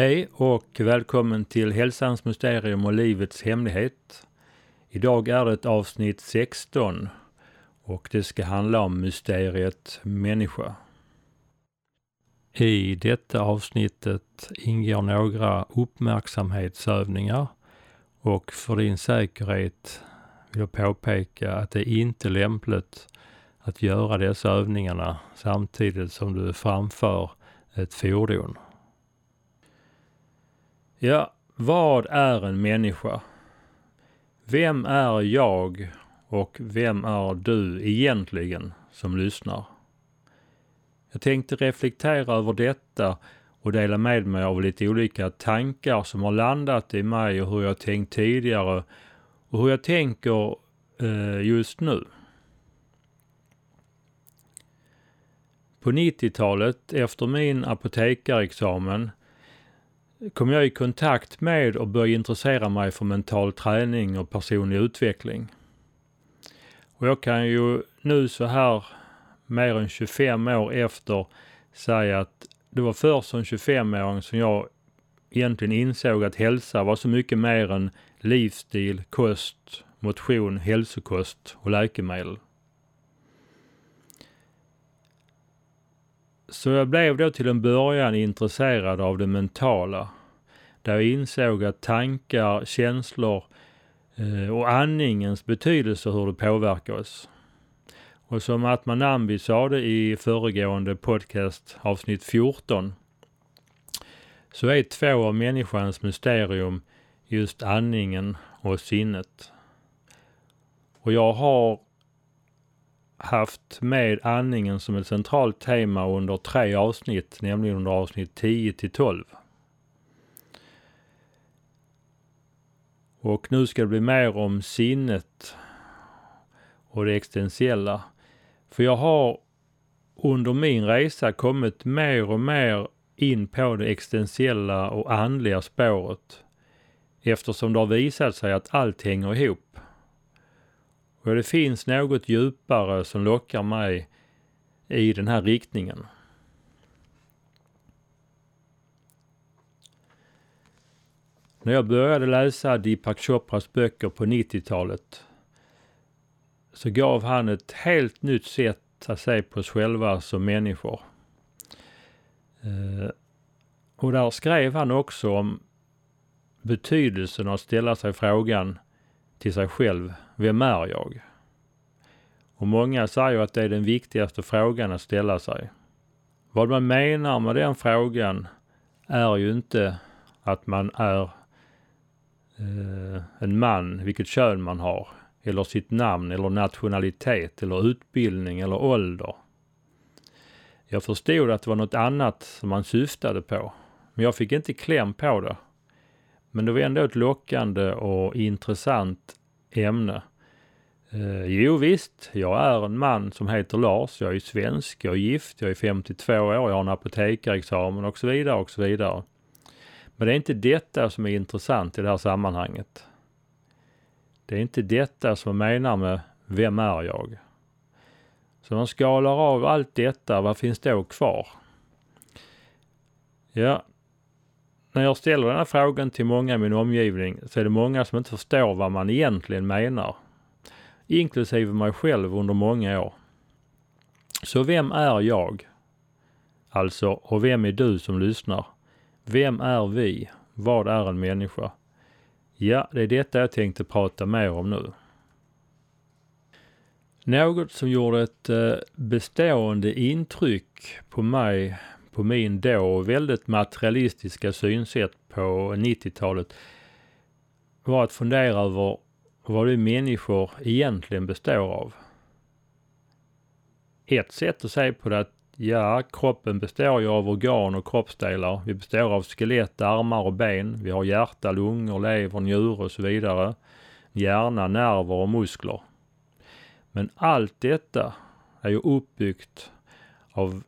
Hej och välkommen till Hälsans mysterium och livets hemlighet. Idag är det avsnitt 16 och det ska handla om mysteriet människa. I detta avsnittet ingår några uppmärksamhetsövningar och för din säkerhet vill jag påpeka att det är inte lämpligt att göra dessa övningarna samtidigt som du framför ett fordon. Ja, vad är en människa? Vem är jag och vem är du egentligen som lyssnar? Jag tänkte reflektera över detta och dela med mig av lite olika tankar som har landat i mig och hur jag tänkt tidigare och hur jag tänker eh, just nu. På 90-talet efter min apotekarexamen kom jag i kontakt med och började intressera mig för mental träning och personlig utveckling. Och jag kan ju nu så här mer än 25 år efter säga att det var först som 25-åring som jag egentligen insåg att hälsa var så mycket mer än livsstil, kost, motion, hälsokost och läkemedel. Så jag blev då till en början intresserad av det mentala. Där jag insåg att tankar, känslor eh, och andningens betydelse hur det påverkar oss. Och som Atman Nambi sade i föregående podcast avsnitt 14 så är två av människans mysterium just andningen och sinnet. Och jag har haft med andningen som ett centralt tema under tre avsnitt, nämligen under avsnitt 10 till 12. Och nu ska det bli mer om sinnet och det existentiella. För jag har under min resa kommit mer och mer in på det existentiella och andliga spåret eftersom det har visat sig att allt hänger ihop. Och det finns något djupare som lockar mig i den här riktningen. När jag började läsa Deepak Chopras böcker på 90-talet så gav han ett helt nytt sätt att se på oss själva som människor. Eh, och där skrev han också om betydelsen av att ställa sig frågan till sig själv, vem är jag? Och många säger att det är den viktigaste frågan att ställa sig. Vad man menar med den frågan är ju inte att man är eh, en man, vilket kön man har, eller sitt namn eller nationalitet eller utbildning eller ålder. Jag förstod att det var något annat som man syftade på, men jag fick inte kläm på det. Men det var ändå ett lockande och intressant ämne. Eh, jo visst, jag är en man som heter Lars, jag är svensk, jag är gift, jag är 52 år, jag har en apotekarexamen och så vidare och så vidare. Men det är inte detta som är intressant i det här sammanhanget. Det är inte detta som jag menar med vem är jag? Så man skalar av allt detta, vad finns då kvar? Ja, när jag ställer den här frågan till många i min omgivning så är det många som inte förstår vad man egentligen menar. Inklusive mig själv under många år. Så vem är jag? Alltså, och vem är du som lyssnar? Vem är vi? Vad är en människa? Ja, det är detta jag tänkte prata mer om nu. Något som gjorde ett eh, bestående intryck på mig på min då väldigt materialistiska synsätt på 90-talet var att fundera över vad vi människor egentligen består av. Ett sätt att se på det är att ja, kroppen består ju av organ och kroppsdelar. Vi består av skelett, armar och ben. Vi har hjärta, lungor, lever, njure och så vidare. Hjärna, nerver och muskler. Men allt detta är ju uppbyggt av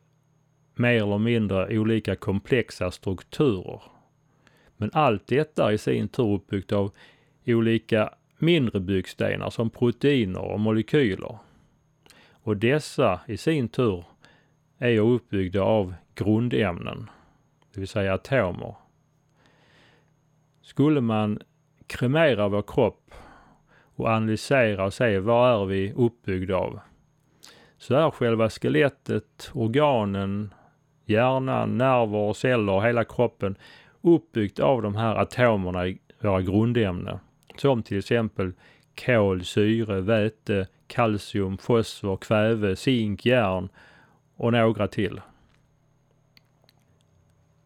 mer eller mindre olika komplexa strukturer. Men allt detta är i sin tur uppbyggt av olika mindre byggstenar som proteiner och molekyler. Och dessa i sin tur är uppbyggda av grundämnen, det vill säga atomer. Skulle man kremera vår kropp och analysera och se vad är vi uppbyggda av? Så är själva skelettet, organen, hjärnan, nerver, celler, hela kroppen uppbyggt av de här atomerna i våra grundämnen. Som till exempel kol, syre, väte, kalcium, fosfor, kväve, zink, järn och några till.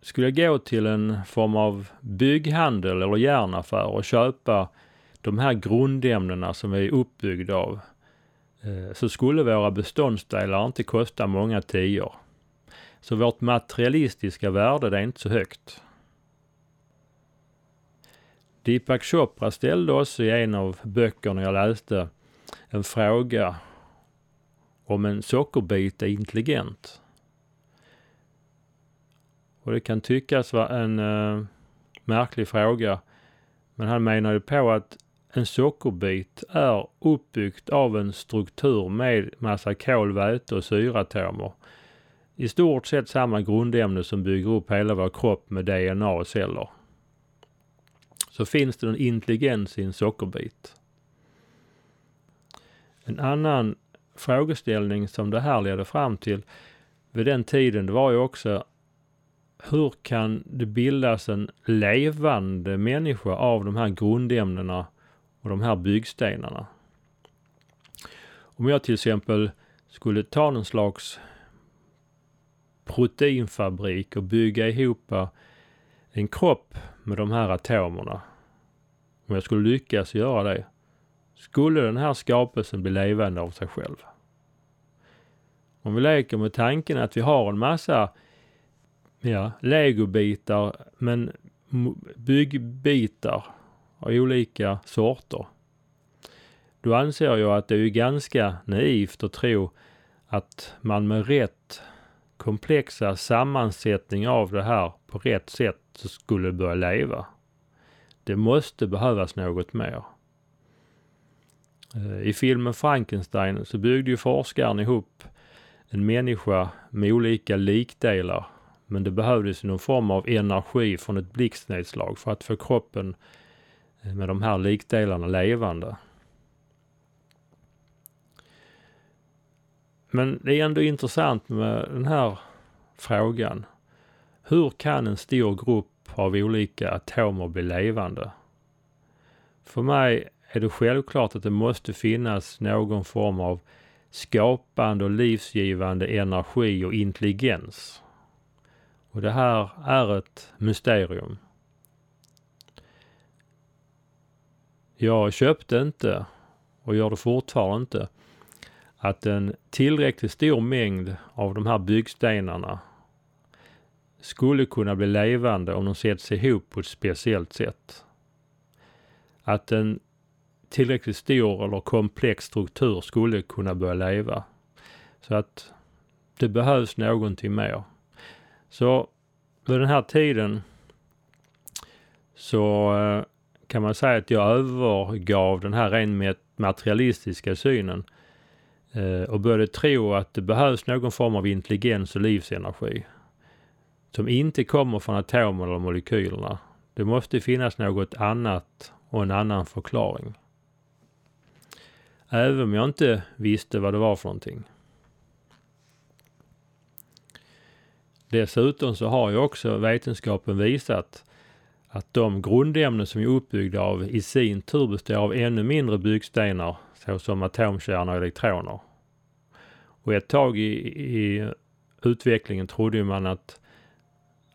Skulle jag gå till en form av bygghandel eller järnaffär och köpa de här grundämnena som vi är uppbyggda av eh, så skulle våra beståndsdelar inte kosta många tior. Så vårt materialistiska värde det är inte så högt. Deepak Chopra ställde också i en av böckerna jag läste en fråga om en sockerbit är intelligent. Och det kan tyckas vara en uh, märklig fråga. Men han menade på att en sockerbit är uppbyggt av en struktur med massa kol, väte och syratomer. I stort sett samma grundämne som bygger upp hela vår kropp med DNA och celler. Så finns det en intelligens i en sockerbit. En annan frågeställning som det här ledde fram till vid den tiden, det var ju också hur kan det bildas en levande människa av de här grundämnena och de här byggstenarna? Om jag till exempel skulle ta någon slags proteinfabrik och bygga ihop en kropp med de här atomerna. Om jag skulle lyckas göra det, skulle den här skapelsen bli levande av sig själv. Om vi leker med tanken att vi har en massa ja, legobitar, men byggbitar av olika sorter. Då anser jag att det är ganska naivt att tro att man med rätt komplexa sammansättning av det här på rätt sätt så skulle börja leva. Det måste behövas något mer. Eh, I filmen Frankenstein så byggde ju forskaren ihop en människa med olika likdelar men det behövdes någon form av energi från ett blixtnedslag för att få kroppen eh, med de här likdelarna levande. Men det är ändå intressant med den här frågan. Hur kan en stor grupp av olika atomer bli levande? För mig är det självklart att det måste finnas någon form av skapande och livsgivande energi och intelligens. Och det här är ett mysterium. Jag köpte inte och gör det fortfarande inte att en tillräckligt stor mängd av de här byggstenarna skulle kunna bli levande om de sätts ihop på ett speciellt sätt. Att en tillräckligt stor eller komplex struktur skulle kunna börja leva. Så att det behövs någonting mer. Så vid den här tiden så eh, kan man säga att jag övergav den här rent materialistiska synen eh, och började tro att det behövs någon form av intelligens och livsenergi som inte kommer från atomer eller molekylerna. Det måste finnas något annat och en annan förklaring. Även om jag inte visste vad det var för någonting. Dessutom så har ju också vetenskapen visat att de grundämnen som är uppbyggda av i sin tur består av ännu mindre byggstenar såsom atomkärnor och elektroner. Och ett tag i, i utvecklingen trodde man att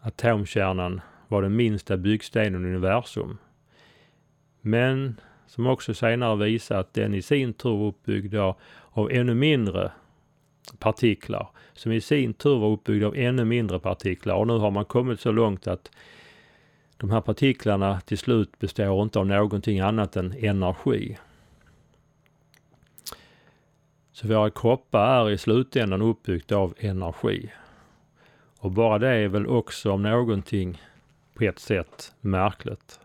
atomkärnan var den minsta byggstenen i universum. Men som också senare visar att den i sin tur var uppbyggd av ännu mindre partiklar som i sin tur var uppbyggda av ännu mindre partiklar och nu har man kommit så långt att de här partiklarna till slut består inte av någonting annat än energi. Så våra kroppar är i slutändan uppbyggda av energi. Och bara det är väl också om någonting på ett sätt märkligt.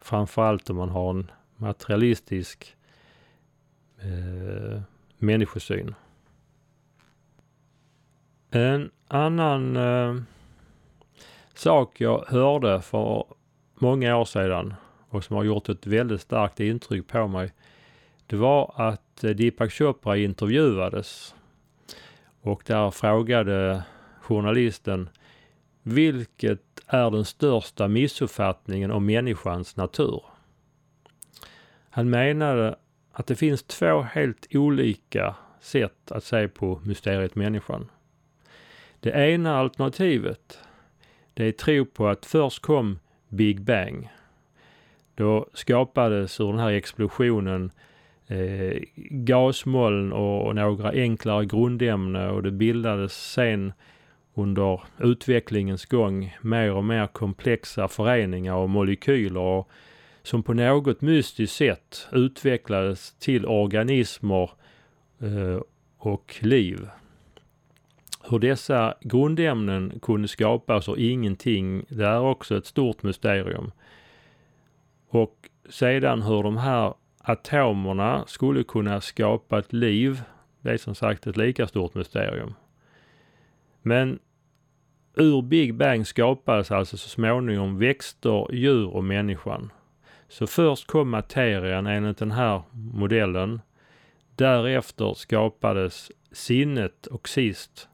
Framförallt om man har en materialistisk eh, människosyn. En annan eh, sak jag hörde för många år sedan och som har gjort ett väldigt starkt intryck på mig. Det var att eh, Deepak Chopra intervjuades och där frågade journalisten vilket är den största missuppfattningen om människans natur? Han menade att det finns två helt olika sätt att se på mysteriet människan. Det ena alternativet, det är tro på att först kom Big Bang. Då skapades ur den här explosionen eh, gasmoln och, och några enklare grundämnen och det bildades sen under utvecklingens gång mer och mer komplexa föreningar och molekyler och som på något mystiskt sätt utvecklades till organismer eh, och liv. Hur dessa grundämnen kunde skapas och ingenting, det är också ett stort mysterium. Och sedan hur de här atomerna skulle kunna skapa ett liv, det är som sagt ett lika stort mysterium. Men ur Big Bang skapades alltså så småningom växter, djur och människan. Så först kom materian enligt den här modellen. Därefter skapades sinnet och sist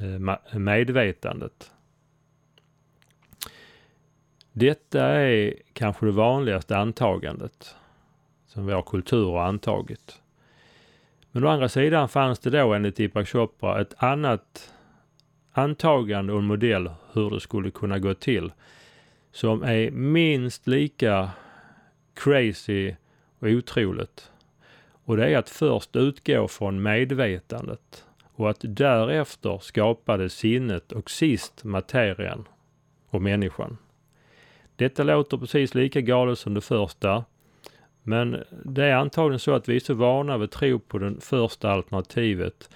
eh, medvetandet. Detta är kanske det vanligaste antagandet som vår kultur har antagit. Men å andra sidan fanns det då enligt Deepak Chopra ett annat antagande och en modell hur det skulle kunna gå till som är minst lika crazy och otroligt. Och det är att först utgå från medvetandet och att därefter skapade sinnet och sist materien och människan. Detta låter precis lika galet som det första. Men det är antagligen så att vi är så vana vid att tro på det första alternativet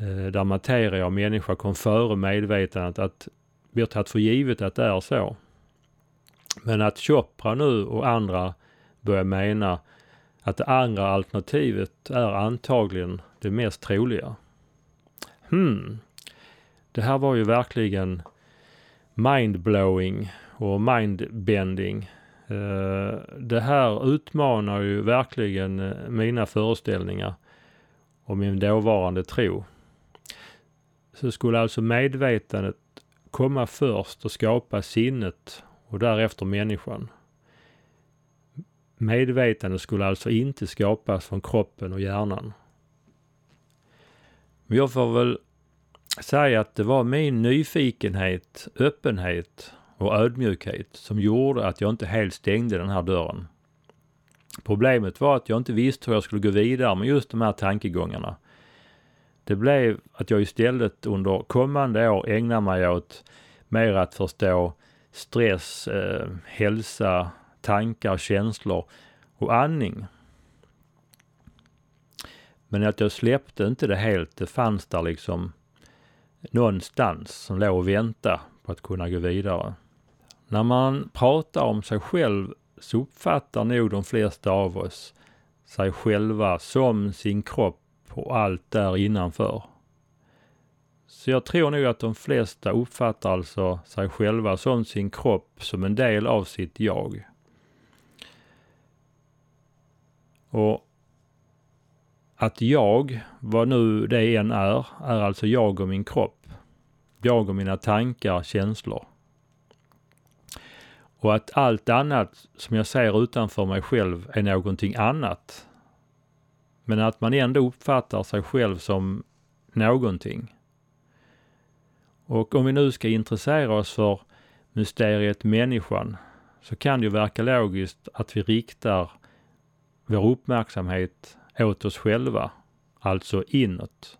Eh, där materia och människa kom före medvetandet att vi har tagit för givet att det är så. Men att Chopra nu och andra börjar mena att det andra alternativet är antagligen det mest troliga. Hmm. Det här var ju verkligen mindblowing och mindbending. Eh, det här utmanar ju verkligen eh, mina föreställningar och min dåvarande tro. Så skulle alltså medvetandet komma först och skapa sinnet och därefter människan. Medvetandet skulle alltså inte skapas från kroppen och hjärnan. Men jag får väl säga att det var min nyfikenhet, öppenhet och ödmjukhet som gjorde att jag inte helt stängde den här dörren. Problemet var att jag inte visste hur jag skulle gå vidare med just de här tankegångarna. Det blev att jag istället under kommande år ägnar mig åt mer att förstå stress, eh, hälsa, tankar, känslor och andning. Men att jag släppte inte det helt. Det fanns där liksom någonstans som låg och väntade på att kunna gå vidare. När man pratar om sig själv så uppfattar nog de flesta av oss sig själva som sin kropp och allt där innanför. Så jag tror nog att de flesta uppfattar alltså sig själva som sin kropp som en del av sitt jag. Och att jag, vad nu det än är, är alltså jag och min kropp. Jag och mina tankar, känslor. Och att allt annat som jag ser utanför mig själv är någonting annat. Men att man ändå uppfattar sig själv som någonting. Och om vi nu ska intressera oss för mysteriet människan så kan det ju verka logiskt att vi riktar vår uppmärksamhet åt oss själva, alltså inåt.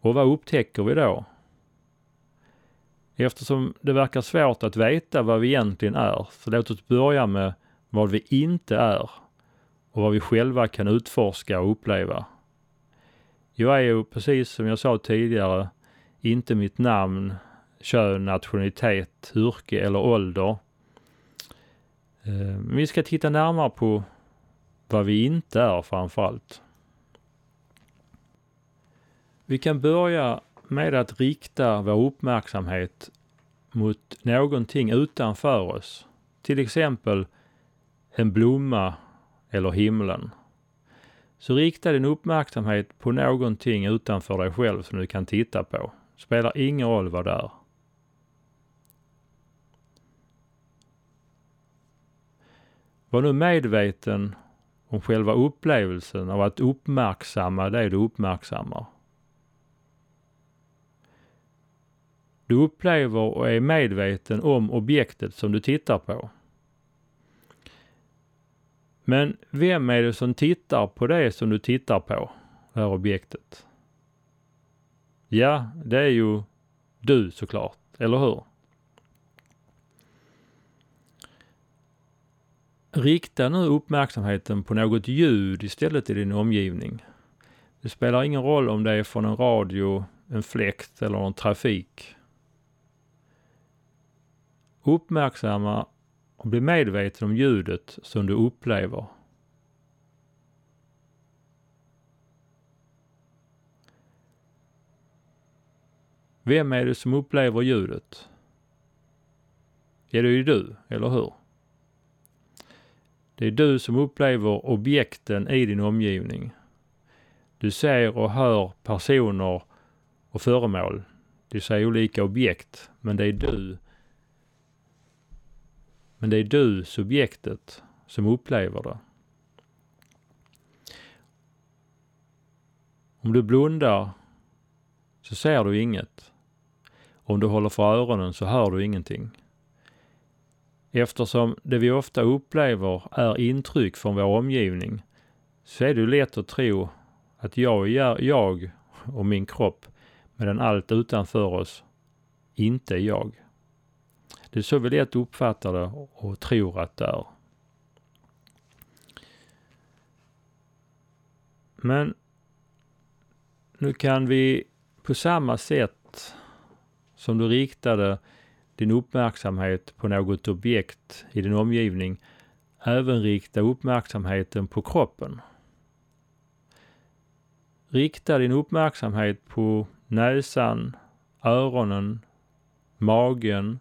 Och vad upptäcker vi då? Eftersom det verkar svårt att veta vad vi egentligen är, så låt oss börja med vad vi inte är och vad vi själva kan utforska och uppleva. Jag är ju precis som jag sa tidigare inte mitt namn, kön, nationalitet, yrke eller ålder. Eh, men vi ska titta närmare på vad vi inte är framförallt. Vi kan börja med att rikta vår uppmärksamhet mot någonting utanför oss, till exempel en blomma eller himlen, så rikta din uppmärksamhet på någonting utanför dig själv som du kan titta på. Spelar ingen roll vad det är. Var nu medveten om själva upplevelsen av att uppmärksamma det du uppmärksammar. Du upplever och är medveten om objektet som du tittar på. Men vem är det som tittar på det som du tittar på, det här objektet? Ja, det är ju du såklart, eller hur? Rikta nu uppmärksamheten på något ljud istället i din omgivning. Det spelar ingen roll om det är från en radio, en fläkt eller en trafik. Uppmärksamma och bli medveten om ljudet som du upplever. Vem är det som upplever ljudet? Ja, det är ju du, eller hur? Det är du som upplever objekten i din omgivning. Du ser och hör personer och föremål. Det ser olika objekt, men det är du men det är du, subjektet, som upplever det. Om du blundar så ser du inget. Om du håller för öronen så hör du ingenting. Eftersom det vi ofta upplever är intryck från vår omgivning så är det lätt att tro att jag jag och min kropp medan allt utanför oss inte är jag. Det är så vi lätt uppfattar det och tror att det är. Men nu kan vi på samma sätt som du riktade din uppmärksamhet på något objekt i din omgivning även rikta uppmärksamheten på kroppen. Rikta din uppmärksamhet på näsan, öronen, magen,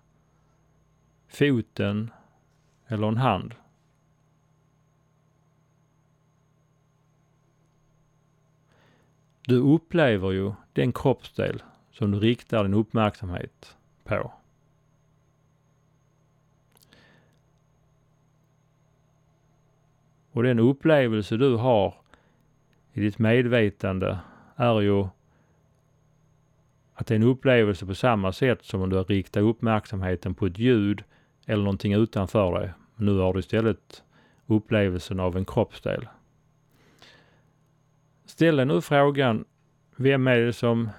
foten eller en hand. Du upplever ju den kroppsdel som du riktar din uppmärksamhet på. Och den upplevelse du har i ditt medvetande är ju att det är en upplevelse på samma sätt som om du riktar uppmärksamheten på ett ljud eller någonting utanför dig. Nu har du istället upplevelsen av en kroppsdel. Ställ dig nu frågan, vem är det som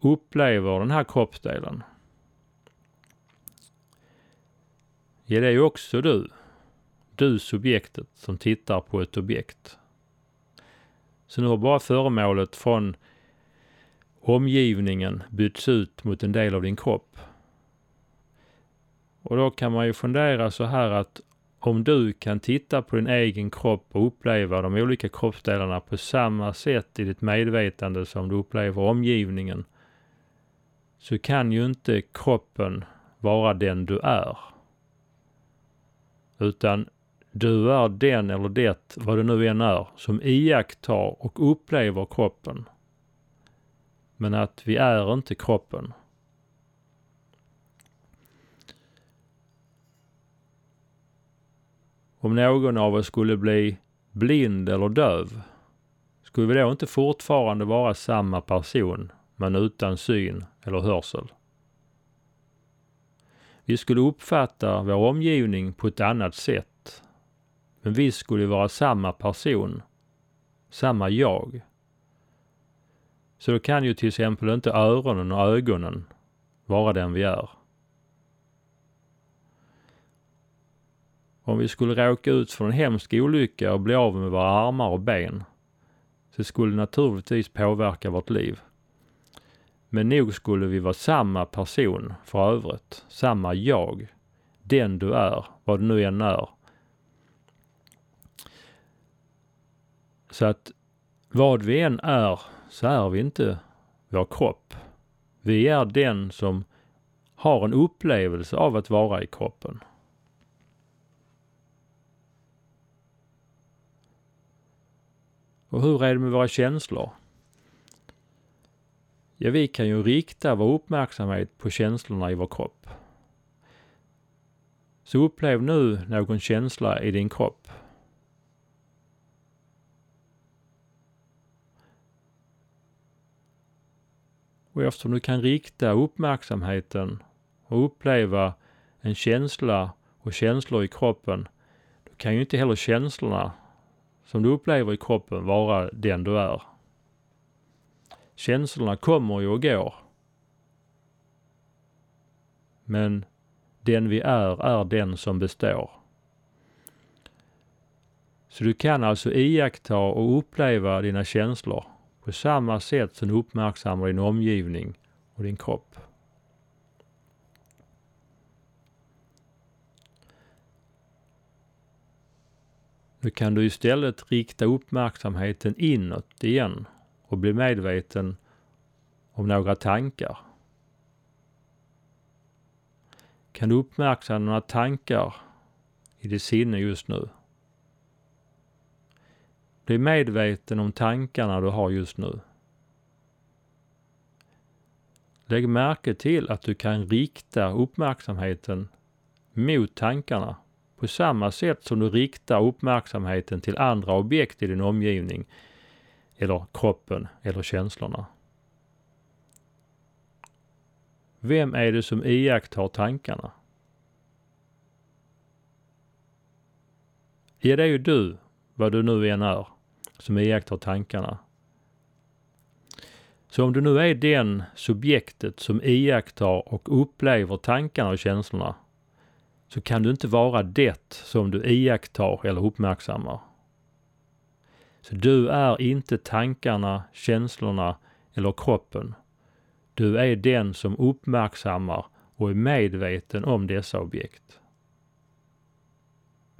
upplever den här kroppsdelen? Ja, det är ju också du. Du subjektet som tittar på ett objekt. Så nu har bara föremålet från omgivningen bytts ut mot en del av din kropp. Och då kan man ju fundera så här att om du kan titta på din egen kropp och uppleva de olika kroppsdelarna på samma sätt i ditt medvetande som du upplever omgivningen så kan ju inte kroppen vara den du är. Utan du är den eller det, vad det nu än är, som iakttar och upplever kroppen. Men att vi är inte kroppen. Om någon av oss skulle bli blind eller döv, skulle vi då inte fortfarande vara samma person men utan syn eller hörsel? Vi skulle uppfatta vår omgivning på ett annat sätt. Men vi skulle vara samma person, samma jag. Så då kan ju till exempel inte öronen och ögonen vara den vi är. Om vi skulle råka ut för en hemsk olycka och bli av med våra armar och ben så skulle det naturligtvis påverka vårt liv. Men nog skulle vi vara samma person för övrigt, samma jag. Den du är, vad du nu än är. Så att vad vi än är så är vi inte vår kropp. Vi är den som har en upplevelse av att vara i kroppen. Och hur är det med våra känslor? Ja, vi kan ju rikta vår uppmärksamhet på känslorna i vår kropp. Så upplev nu någon känsla i din kropp. Och eftersom du kan rikta uppmärksamheten och uppleva en känsla och känslor i kroppen, då kan ju inte heller känslorna som du upplever i kroppen vara den du är. Känslorna kommer ju och går. Men den vi är, är den som består. Så du kan alltså iaktta och uppleva dina känslor på samma sätt som du uppmärksammar din omgivning och din kropp. Nu kan du istället rikta uppmärksamheten inåt igen och bli medveten om några tankar. Kan du uppmärksamma några tankar i ditt sinne just nu? Bli medveten om tankarna du har just nu. Lägg märke till att du kan rikta uppmärksamheten mot tankarna på samma sätt som du riktar uppmärksamheten till andra objekt i din omgivning eller kroppen eller känslorna. Vem är det som iakttar tankarna? Ja, det är ju du, vad du nu än är, som iakttar tankarna. Så om du nu är den subjektet som iakttar och upplever tankarna och känslorna, så kan du inte vara det som du iakttar eller uppmärksammar. Så du är inte tankarna, känslorna eller kroppen. Du är den som uppmärksammar och är medveten om dessa objekt.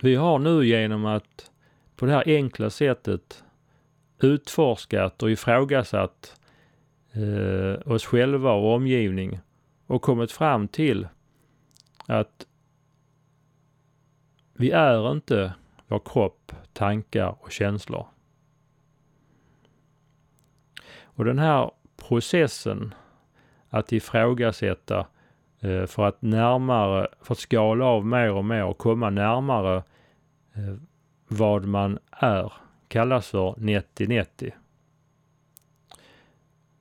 Vi har nu genom att på det här enkla sättet utforskat och ifrågasatt eh, oss själva och omgivning och kommit fram till att vi är inte vår kropp, tankar och känslor. Och den här processen att ifrågasätta eh, för att närmare, för att skala av mer och mer och komma närmare eh, vad man är kallas för 90-90.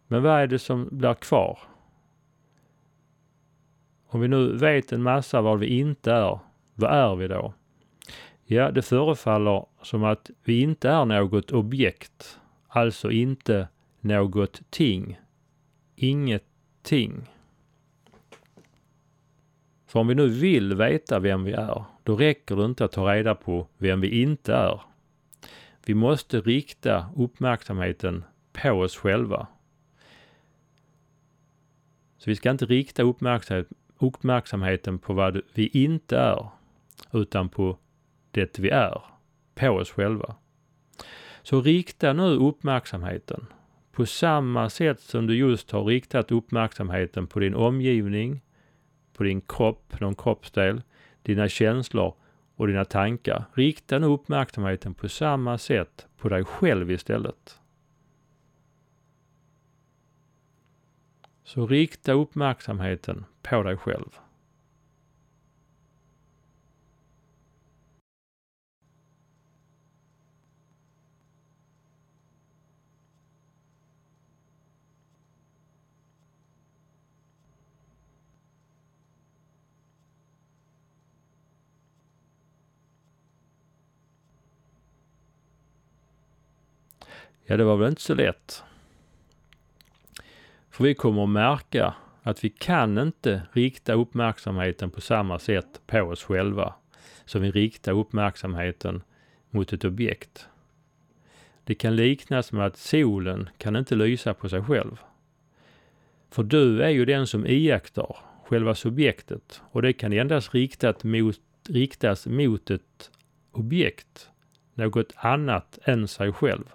Men vad är det som blir kvar? Om vi nu vet en massa vad vi inte är, vad är vi då? Ja, det förefaller som att vi inte är något objekt, alltså inte något ting. Ingenting. För om vi nu vill veta vem vi är, då räcker det inte att ta reda på vem vi inte är. Vi måste rikta uppmärksamheten på oss själva. Så vi ska inte rikta uppmärksamheten på vad vi inte är, utan på det vi är, på oss själva. Så rikta nu uppmärksamheten på samma sätt som du just har riktat uppmärksamheten på din omgivning, på din kropp, någon kroppsdel, dina känslor och dina tankar. Rikta nu uppmärksamheten på samma sätt på dig själv istället. Så rikta uppmärksamheten på dig själv. Ja, det var väl inte så lätt. För vi kommer att märka att vi kan inte rikta uppmärksamheten på samma sätt på oss själva som vi riktar uppmärksamheten mot ett objekt. Det kan liknas med att solen kan inte lysa på sig själv. För du är ju den som iakttar själva subjektet och det kan endast riktat mot, riktas mot ett objekt, något annat än sig själv.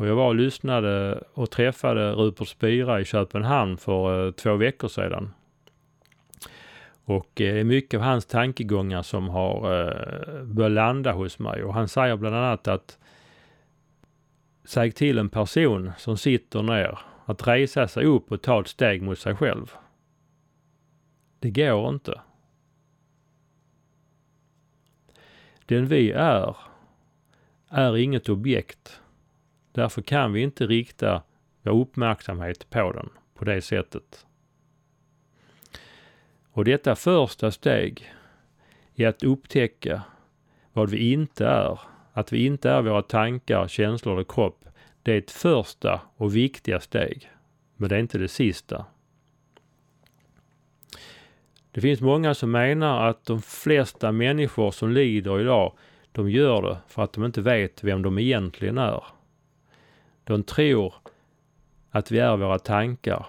Och jag var och lyssnade och träffade Rupert Spira i Köpenhamn för eh, två veckor sedan. Och eh, det är mycket av hans tankegångar som har eh, börjat landa hos mig. Och han säger bland annat att säg till en person som sitter ner att resa sig upp och ta ett steg mot sig själv. Det går inte. Den vi är, är inget objekt. Därför kan vi inte rikta vår uppmärksamhet på den på det sättet. Och detta första steg i att upptäcka vad vi inte är. Att vi inte är våra tankar, känslor eller kropp. Det är ett första och viktiga steg. Men det är inte det sista. Det finns många som menar att de flesta människor som lider idag, de gör det för att de inte vet vem de egentligen är. De tror att vi är våra tankar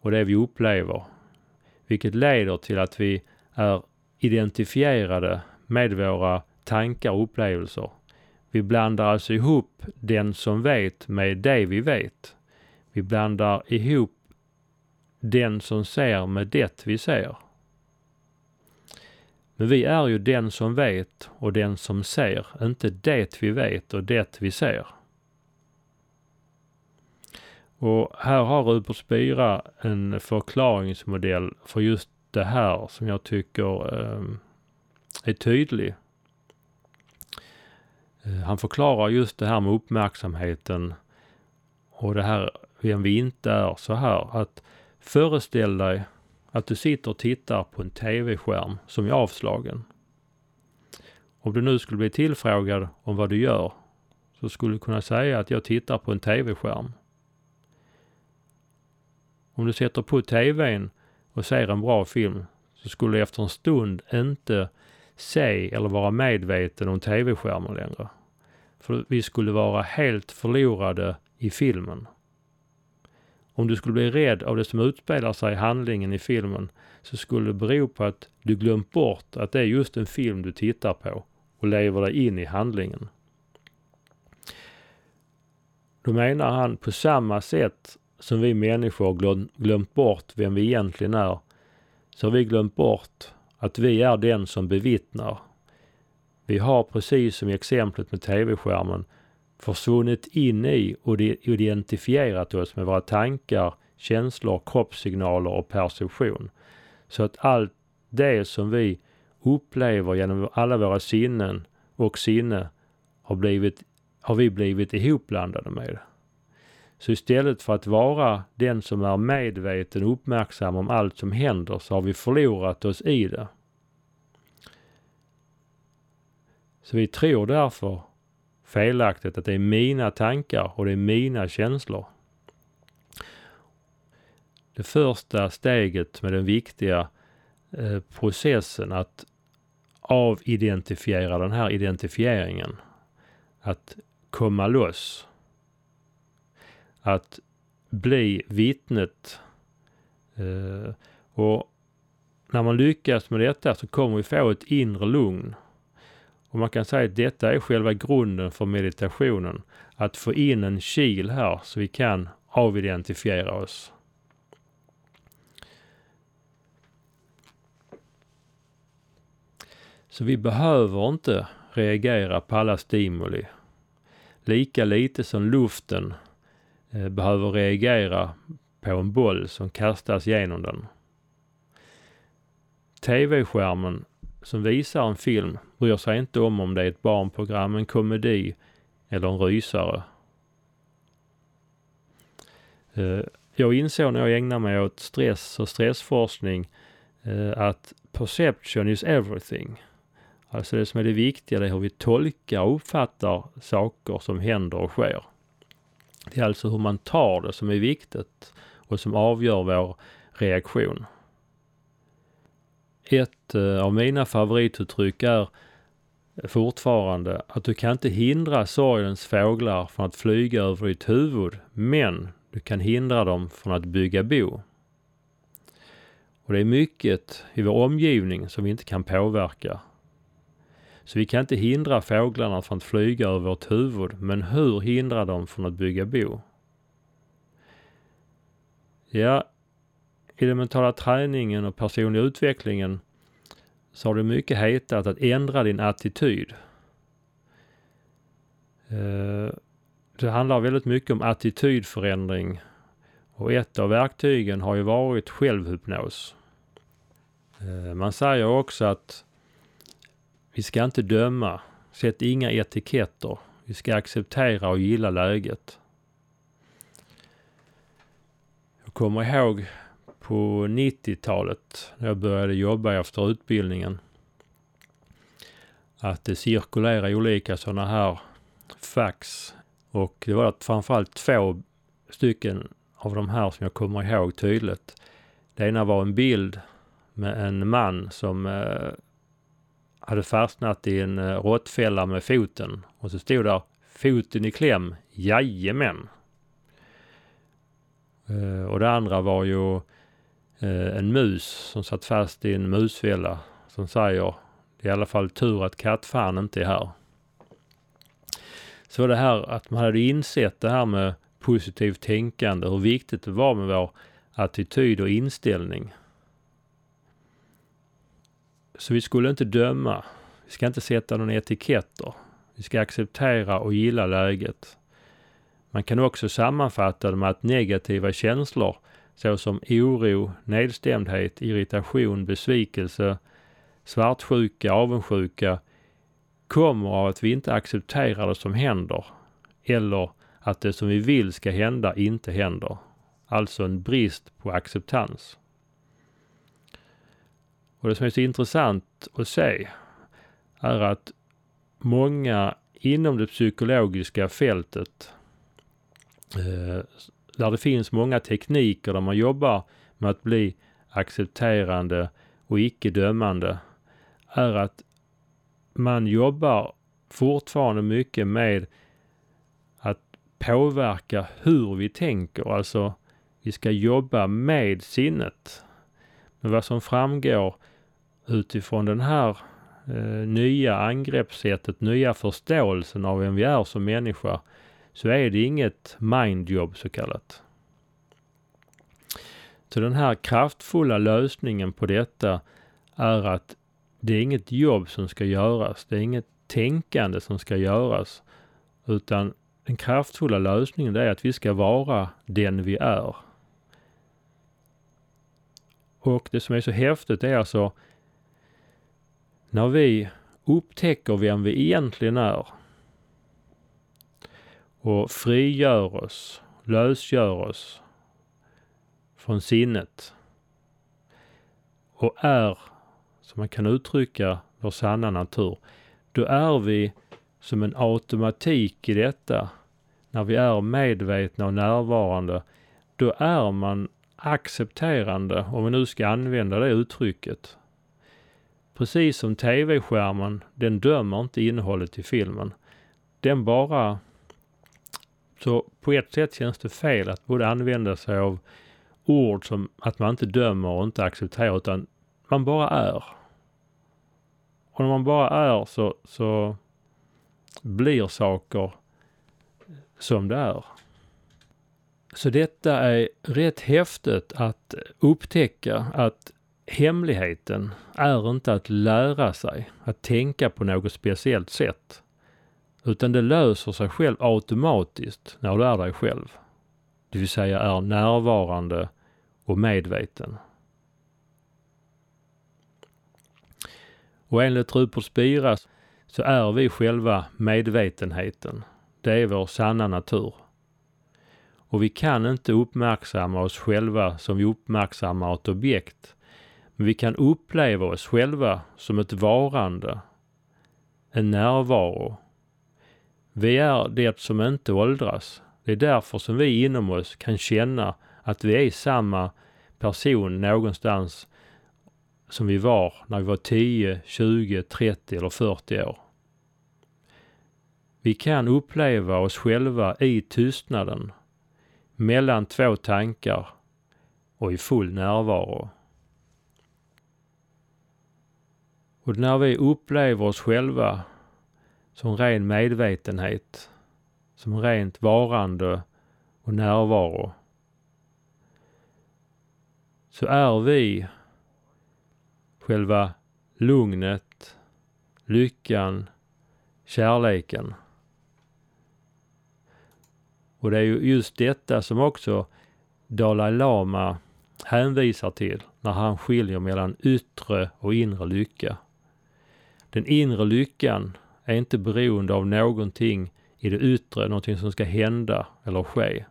och det vi upplever vilket leder till att vi är identifierade med våra tankar och upplevelser. Vi blandar alltså ihop den som vet med det vi vet. Vi blandar ihop den som ser med det vi ser. Men vi är ju den som vet och den som ser, inte det vi vet och det vi ser. Och här har Rupert Spira en förklaringsmodell för just det här som jag tycker eh, är tydlig. Eh, han förklarar just det här med uppmärksamheten och det här vem vi inte är så här att föreställ dig att du sitter och tittar på en tv-skärm som är avslagen. Om du nu skulle bli tillfrågad om vad du gör så skulle du kunna säga att jag tittar på en tv-skärm. Om du sätter på tvn och ser en bra film så skulle du efter en stund inte se eller vara medveten om tv-skärmen längre. För vi skulle vara helt förlorade i filmen. Om du skulle bli rädd av det som utspelar sig i handlingen i filmen så skulle det bero på att du glömt bort att det är just en film du tittar på och lever dig in i handlingen. Då menar han på samma sätt som vi människor glömt bort vem vi egentligen är, så har vi glömt bort att vi är den som bevittnar. Vi har precis som i exemplet med tv-skärmen försvunnit in i och identifierat oss med våra tankar, känslor, kroppssignaler och perception. Så att allt det som vi upplever genom alla våra sinnen och sinne har, blivit, har vi blivit ihopblandade med. Så istället för att vara den som är medveten och uppmärksam om allt som händer så har vi förlorat oss i det. Så vi tror därför felaktigt att det är mina tankar och det är mina känslor. Det första steget med den viktiga eh, processen att avidentifiera den här identifieringen, att komma loss att bli vittnet. Eh, och när man lyckas med detta så kommer vi få ett inre lugn. Och man kan säga att detta är själva grunden för meditationen. Att få in en kil här så vi kan avidentifiera oss. Så vi behöver inte reagera på alla stimuli. Lika lite som luften Eh, behöver reagera på en boll som kastas genom den. TV-skärmen som visar en film bryr sig inte om om det är ett barnprogram, en komedi eller en rysare. Eh, jag insåg när jag ägnade mig åt stress och stressforskning eh, att perception is everything. Alltså det som är det viktiga det är hur vi tolkar och uppfattar saker som händer och sker. Det är alltså hur man tar det som är viktigt och som avgör vår reaktion. Ett eh, av mina favorituttryck är fortfarande att du kan inte hindra sorgens fåglar från att flyga över ditt huvud, men du kan hindra dem från att bygga bo. Och det är mycket i vår omgivning som vi inte kan påverka. Så vi kan inte hindra fåglarna från att flyga över vårt huvud, men hur hindra dem från att bygga bo? Ja, i den mentala träningen och personliga utvecklingen så har det mycket hetat att ändra din attityd. Eh, det handlar väldigt mycket om attitydförändring och ett av verktygen har ju varit självhypnos. Eh, man säger också att vi ska inte döma, sätt inga etiketter. Vi ska acceptera och gilla läget. Jag kommer ihåg på 90-talet när jag började jobba efter utbildningen att det cirkulerade olika sådana här fax och det var framförallt två stycken av de här som jag kommer ihåg tydligt. Det ena var en bild med en man som eh, hade fastnat i en eh, råttfälla med foten och så stod där foten i kläm, jajamän. Eh, och det andra var ju eh, en mus som satt fast i en musfälla som säger det är i alla fall tur att kattfan inte är här. Så det här att man hade insett det här med positivt tänkande, hur viktigt det var med vår attityd och inställning. Så vi skulle inte döma. Vi ska inte sätta några etiketter. Vi ska acceptera och gilla läget. Man kan också sammanfatta det med att negativa känslor såsom oro, nedstämdhet, irritation, besvikelse, svartsjuka, avundsjuka kommer av att vi inte accepterar det som händer eller att det som vi vill ska hända inte händer. Alltså en brist på acceptans. Och det som är så intressant att se är att många inom det psykologiska fältet eh, där det finns många tekniker där man jobbar med att bli accepterande och icke dömande är att man jobbar fortfarande mycket med att påverka hur vi tänker. Alltså, vi ska jobba med sinnet. Men vad som framgår utifrån den här eh, nya angreppssättet, nya förståelsen av vem vi är som människa, så är det inget mindjobb så kallat. Så den här kraftfulla lösningen på detta är att det är inget jobb som ska göras. Det är inget tänkande som ska göras. Utan den kraftfulla lösningen är att vi ska vara den vi är. Och det som är så häftigt är alltså när vi upptäcker vem vi egentligen är och frigör oss, lösgör oss från sinnet och är, som man kan uttrycka, vår sanna natur. Då är vi som en automatik i detta. När vi är medvetna och närvarande, då är man accepterande, om vi nu ska använda det uttrycket. Precis som tv-skärmen, den dömer inte innehållet i filmen. Den bara... Så på ett sätt känns det fel att både använda sig av ord som att man inte dömer och inte accepterar utan man bara är. Och när man bara är så, så blir saker som det är. Så detta är rätt häftigt att upptäcka att hemligheten är inte att lära sig att tänka på något speciellt sätt. Utan det löser sig själv automatiskt när du är dig själv. Det vill säga är närvarande och medveten. Och enligt Rupert Spira så är vi själva medvetenheten. Det är vår sanna natur. Och vi kan inte uppmärksamma oss själva som vi uppmärksammar ett objekt. Men vi kan uppleva oss själva som ett varande, en närvaro. Vi är det som inte åldras. Det är därför som vi inom oss kan känna att vi är samma person någonstans som vi var när vi var 10, 20, 30 eller 40 år. Vi kan uppleva oss själva i tystnaden, mellan två tankar och i full närvaro. Och när vi upplever oss själva som ren medvetenhet, som rent varande och närvaro, så är vi själva lugnet, lyckan, kärleken. Och det är ju just detta som också Dalai Lama hänvisar till när han skiljer mellan yttre och inre lycka. Den inre lyckan är inte beroende av någonting i det yttre, någonting som ska hända eller ske.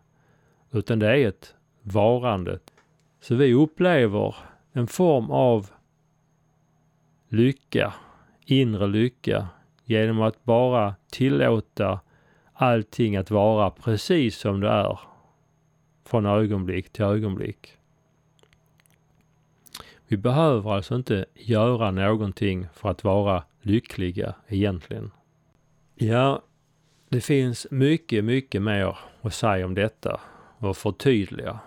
Utan det är ett varande. Så vi upplever en form av lycka, inre lycka, genom att bara tillåta allting att vara precis som det är från ögonblick till ögonblick. Vi behöver alltså inte göra någonting för att vara lyckliga egentligen. Ja, det finns mycket, mycket mer att säga om detta och förtydliga.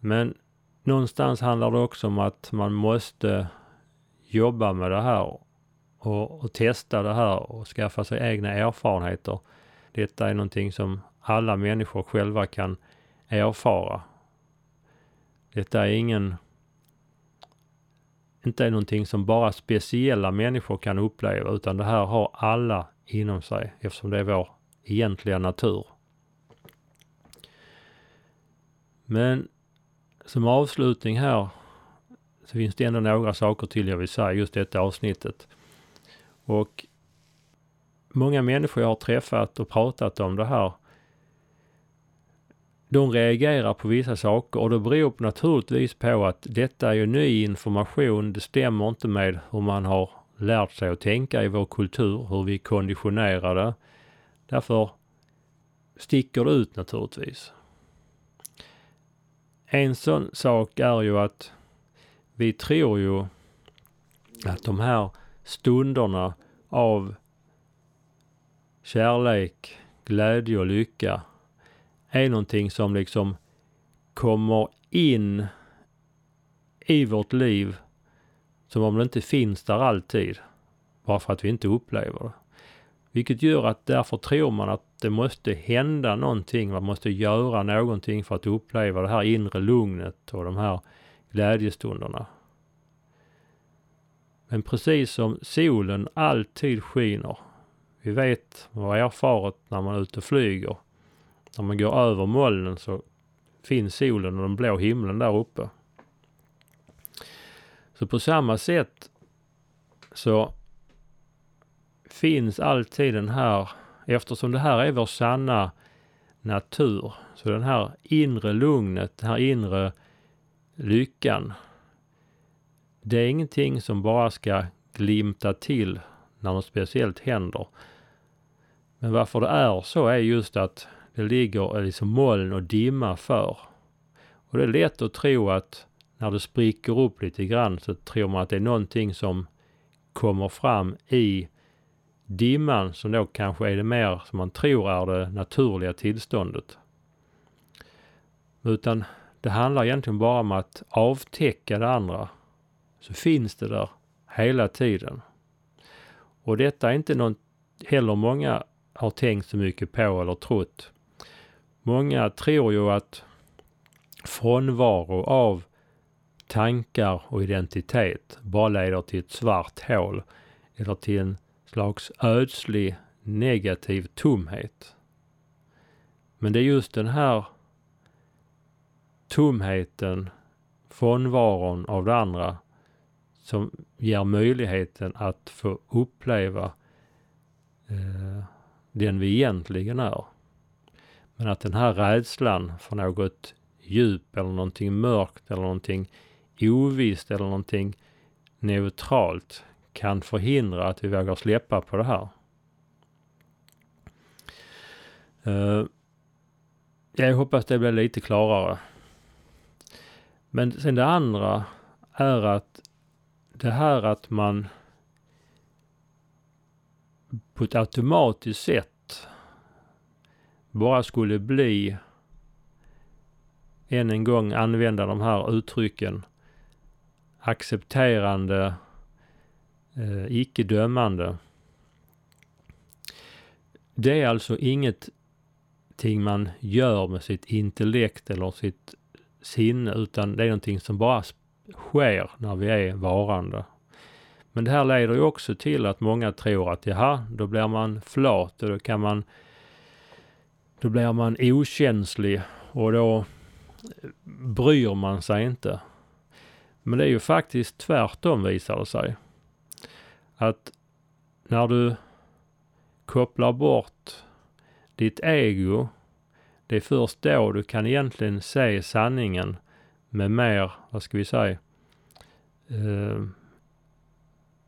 Men någonstans handlar det också om att man måste jobba med det här och, och, testa det här och skaffa sig egna erfarenheter. Detta är någonting som alla människor själva kan erfara. Detta är ingen inte är någonting som bara speciella människor kan uppleva utan det här har alla inom sig eftersom det är vår egentliga natur. Men som avslutning här så finns det ändå några saker till jag vill säga just detta avsnittet. Och många människor jag har träffat och pratat om det här de reagerar på vissa saker och det beror naturligtvis på att detta är ju ny information. Det stämmer inte med hur man har lärt sig att tänka i vår kultur, hur vi är konditionerade. Därför sticker det ut naturligtvis. En sån sak är ju att vi tror ju att de här stunderna av kärlek, glädje och lycka är någonting som liksom kommer in i vårt liv som om det inte finns där alltid. Bara för att vi inte upplever det. Vilket gör att därför tror man att det måste hända någonting. Man måste göra någonting för att uppleva det här inre lugnet och de här glädjestunderna. Men precis som solen alltid skiner. Vi vet och har erfarit när man är ute och flyger när man går över molnen så finns solen och den blå himlen där uppe. Så på samma sätt så finns alltid den här, eftersom det här är vår sanna natur, så den här inre lugnet, den här inre lyckan, det är ingenting som bara ska glimta till när något speciellt händer. Men varför det är så är just att det ligger liksom moln och dimma för. Och det är lätt att tro att när det spricker upp lite grann så tror man att det är någonting som kommer fram i dimman som då kanske är det mer som man tror är det naturliga tillståndet. Utan det handlar egentligen bara om att avtäcka det andra. Så finns det där hela tiden. Och detta är inte något heller många har tänkt så mycket på eller trott. Många tror ju att frånvaro av tankar och identitet bara leder till ett svart hål eller till en slags ödslig negativ tomhet. Men det är just den här tomheten, frånvaron av det andra som ger möjligheten att få uppleva eh, den vi egentligen är. Men att den här rädslan för något djup eller någonting mörkt eller någonting ovisst eller någonting neutralt kan förhindra att vi vågar släppa på det här. Eh, jag hoppas det blir lite klarare. Men sen det andra är att det här att man på ett automatiskt sätt bara skulle bli än en gång använda de här uttrycken accepterande, eh, icke dömande. Det är alltså ingenting man gör med sitt intellekt eller sitt sinne utan det är någonting som bara sker när vi är varande. Men det här leder ju också till att många tror att jaha, då blir man flat och då kan man då blir man okänslig och då eh, bryr man sig inte. Men det är ju faktiskt tvärtom visar det sig. Att när du kopplar bort ditt ego, det är först då du kan egentligen se sanningen med mer, vad ska vi säga, eh,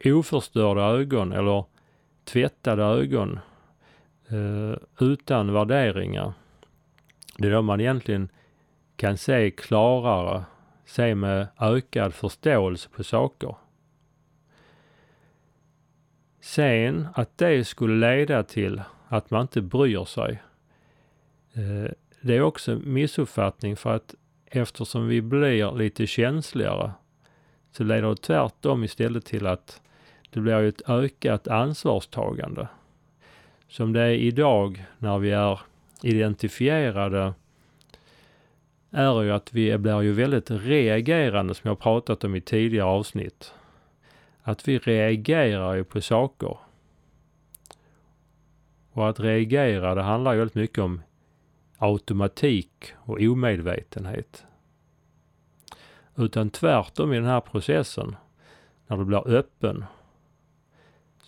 oförstörda ögon eller tvättade ögon Eh, utan värderingar. Det är då man egentligen kan se klarare, se med ökad förståelse på saker. Sen att det skulle leda till att man inte bryr sig. Eh, det är också en missuppfattning för att eftersom vi blir lite känsligare så leder det tvärtom istället till att det blir ett ökat ansvarstagande. Som det är idag när vi är identifierade är ju att vi blir ju väldigt reagerande som jag pratat om i tidigare avsnitt. Att vi reagerar ju på saker. Och att reagera det handlar ju väldigt mycket om automatik och omedvetenhet. Utan tvärtom i den här processen, när du blir öppen,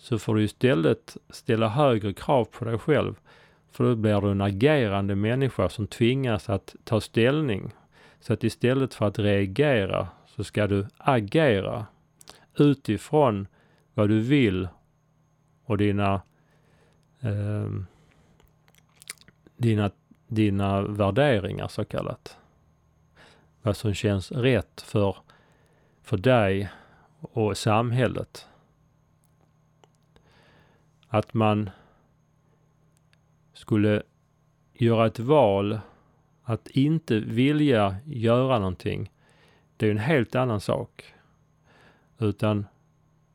så får du istället ställa högre krav på dig själv. För då blir du en agerande människa som tvingas att ta ställning. Så att istället för att reagera så ska du agera utifrån vad du vill och dina eh, dina, dina värderingar så kallat. Vad som känns rätt för, för dig och samhället. Att man skulle göra ett val att inte vilja göra någonting. Det är en helt annan sak. Utan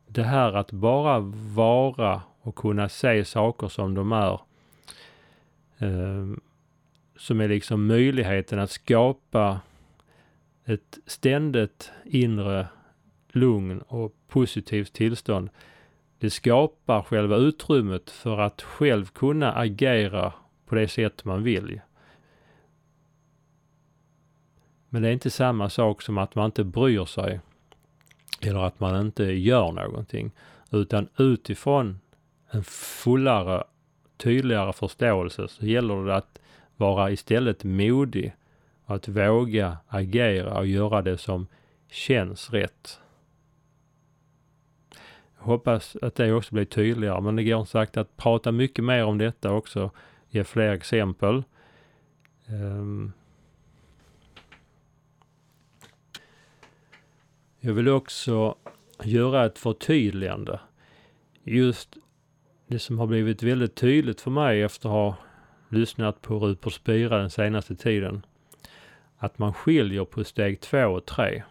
det här att bara vara och kunna se saker som de är. Eh, som är liksom möjligheten att skapa ett ständigt inre lugn och positivt tillstånd. Det skapar själva utrymmet för att själv kunna agera på det sätt man vill. Men det är inte samma sak som att man inte bryr sig eller att man inte gör någonting. Utan utifrån en fullare, tydligare förståelse så gäller det att vara istället modig. Att våga agera och göra det som känns rätt. Jag hoppas att det också blir tydligare, men det går som sagt att prata mycket mer om detta också, ge fler exempel. Um, Jag vill också göra ett förtydligande. Just det som har blivit väldigt tydligt för mig efter att ha lyssnat på Rupert Spira den senaste tiden. Att man skiljer på steg två och tre.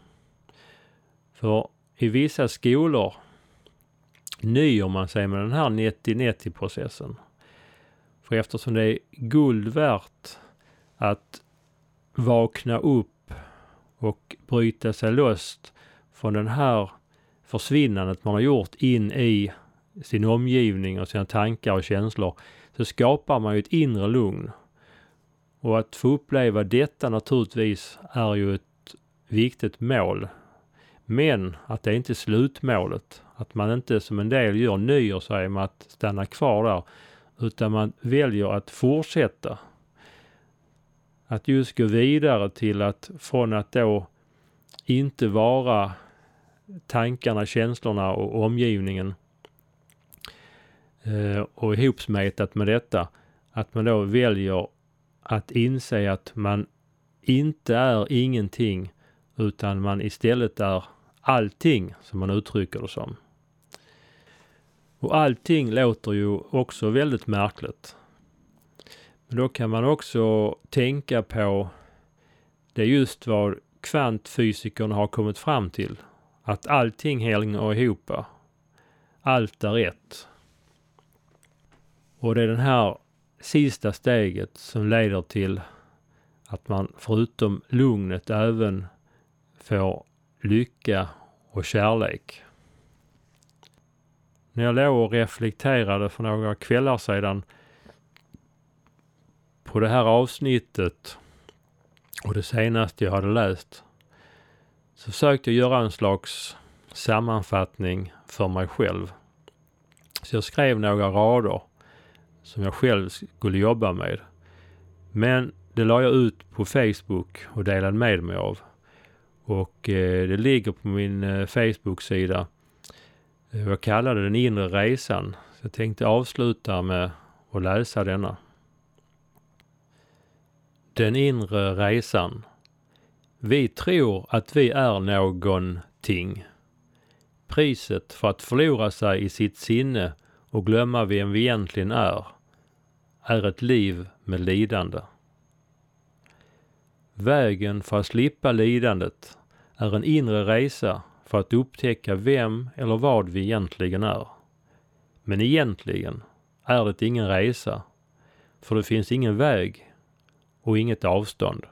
För i vissa skolor nöjer man sig med den här 90-90 processen. För eftersom det är guld värt att vakna upp och bryta sig loss från den här försvinnandet man har gjort in i sin omgivning och sina tankar och känslor så skapar man ju ett inre lugn. Och att få uppleva detta naturligtvis är ju ett viktigt mål. Men att det inte är slutmålet. Att man inte som en del gör nöjer sig med att stanna kvar där. Utan man väljer att fortsätta. Att just gå vidare till att från att då inte vara tankarna, känslorna och omgivningen eh, och ihopsmetat med detta, att man då väljer att inse att man inte är ingenting utan man istället är allting som man uttrycker det som. Och allting låter ju också väldigt märkligt. Men då kan man också tänka på det är just vad kvantfysikerna har kommit fram till. Att allting hänger ihop. Allt är ett. Och det är det här sista steget som leder till Att man förutom lugnet även får lycka och kärlek. När jag låg och reflekterade för några kvällar sedan på det här avsnittet och det senaste jag hade läst så försökte jag göra en slags sammanfattning för mig själv. Så jag skrev några rader som jag själv skulle jobba med. Men det la jag ut på Facebook och delade med mig av. Och eh, det ligger på min eh, Facebook-sida. Jag kallade den inre resan. Så jag tänkte avsluta med att läsa denna. Den inre resan. Vi tror att vi är någonting. Priset för att förlora sig i sitt sinne och glömma vem vi egentligen är, är ett liv med lidande. Vägen för att slippa lidandet är en inre resa för att upptäcka vem eller vad vi egentligen är. Men egentligen är det ingen resa, för det finns ingen väg och inget avstånd.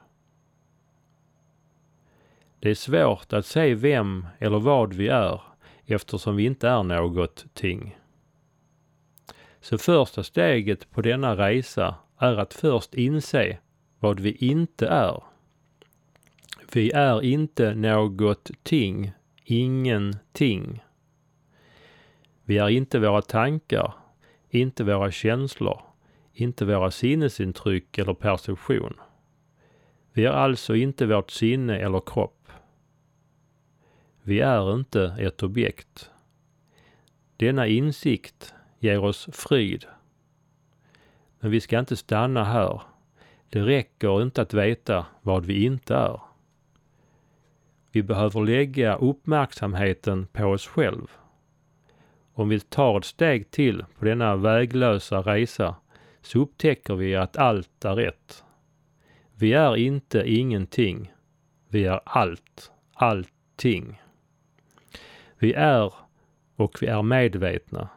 Det är svårt att se vem eller vad vi är eftersom vi inte är något ting. Så första steget på denna resa är att först inse vad vi inte är. Vi är inte något ting, ingenting. Vi är inte våra tankar, inte våra känslor, inte våra sinnesintryck eller perception. Vi är alltså inte vårt sinne eller kropp. Vi är inte ett objekt. Denna insikt ger oss frid. Men vi ska inte stanna här. Det räcker inte att veta vad vi inte är. Vi behöver lägga uppmärksamheten på oss själv. Om vi tar ett steg till på denna väglösa resa så upptäcker vi att allt är rätt. Vi är inte ingenting. Vi är allt, allting. Vi är och vi är medvetna.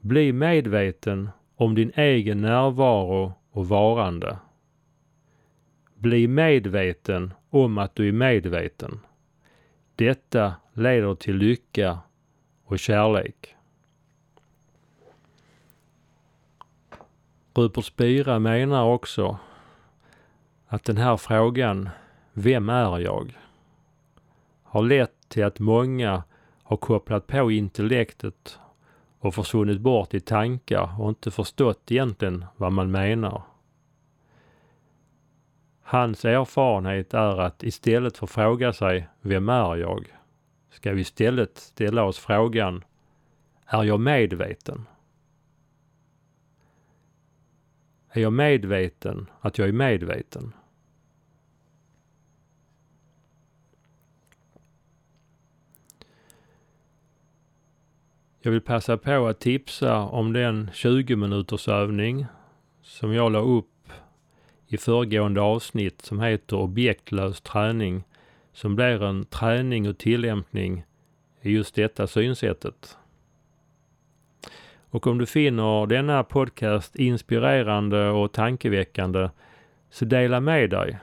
Bli medveten om din egen närvaro och varande. Bli medveten om att du är medveten. Detta leder till lycka och kärlek. Rupert Spira menar också att den här frågan, vem är jag? har lett till att många har kopplat på intellektet och försvunnit bort i tankar och inte förstått egentligen vad man menar. Hans erfarenhet är att istället för att fråga sig Vem är jag? ska vi istället ställa oss frågan Är jag medveten? Är jag medveten att jag är medveten? Jag vill passa på att tipsa om den 20 minuters övning som jag la upp i föregående avsnitt som heter objektlös träning som blir en träning och tillämpning i just detta synsättet. Och om du finner denna podcast inspirerande och tankeväckande så dela med dig.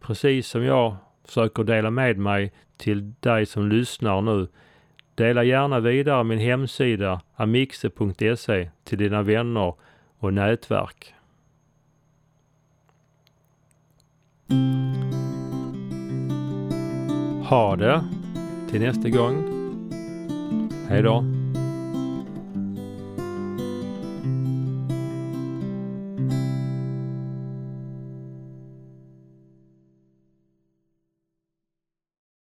Precis som jag försöker dela med mig till dig som lyssnar nu Dela gärna vidare min hemsida amixe.se till dina vänner och nätverk. Ha det till nästa gång. Hej då.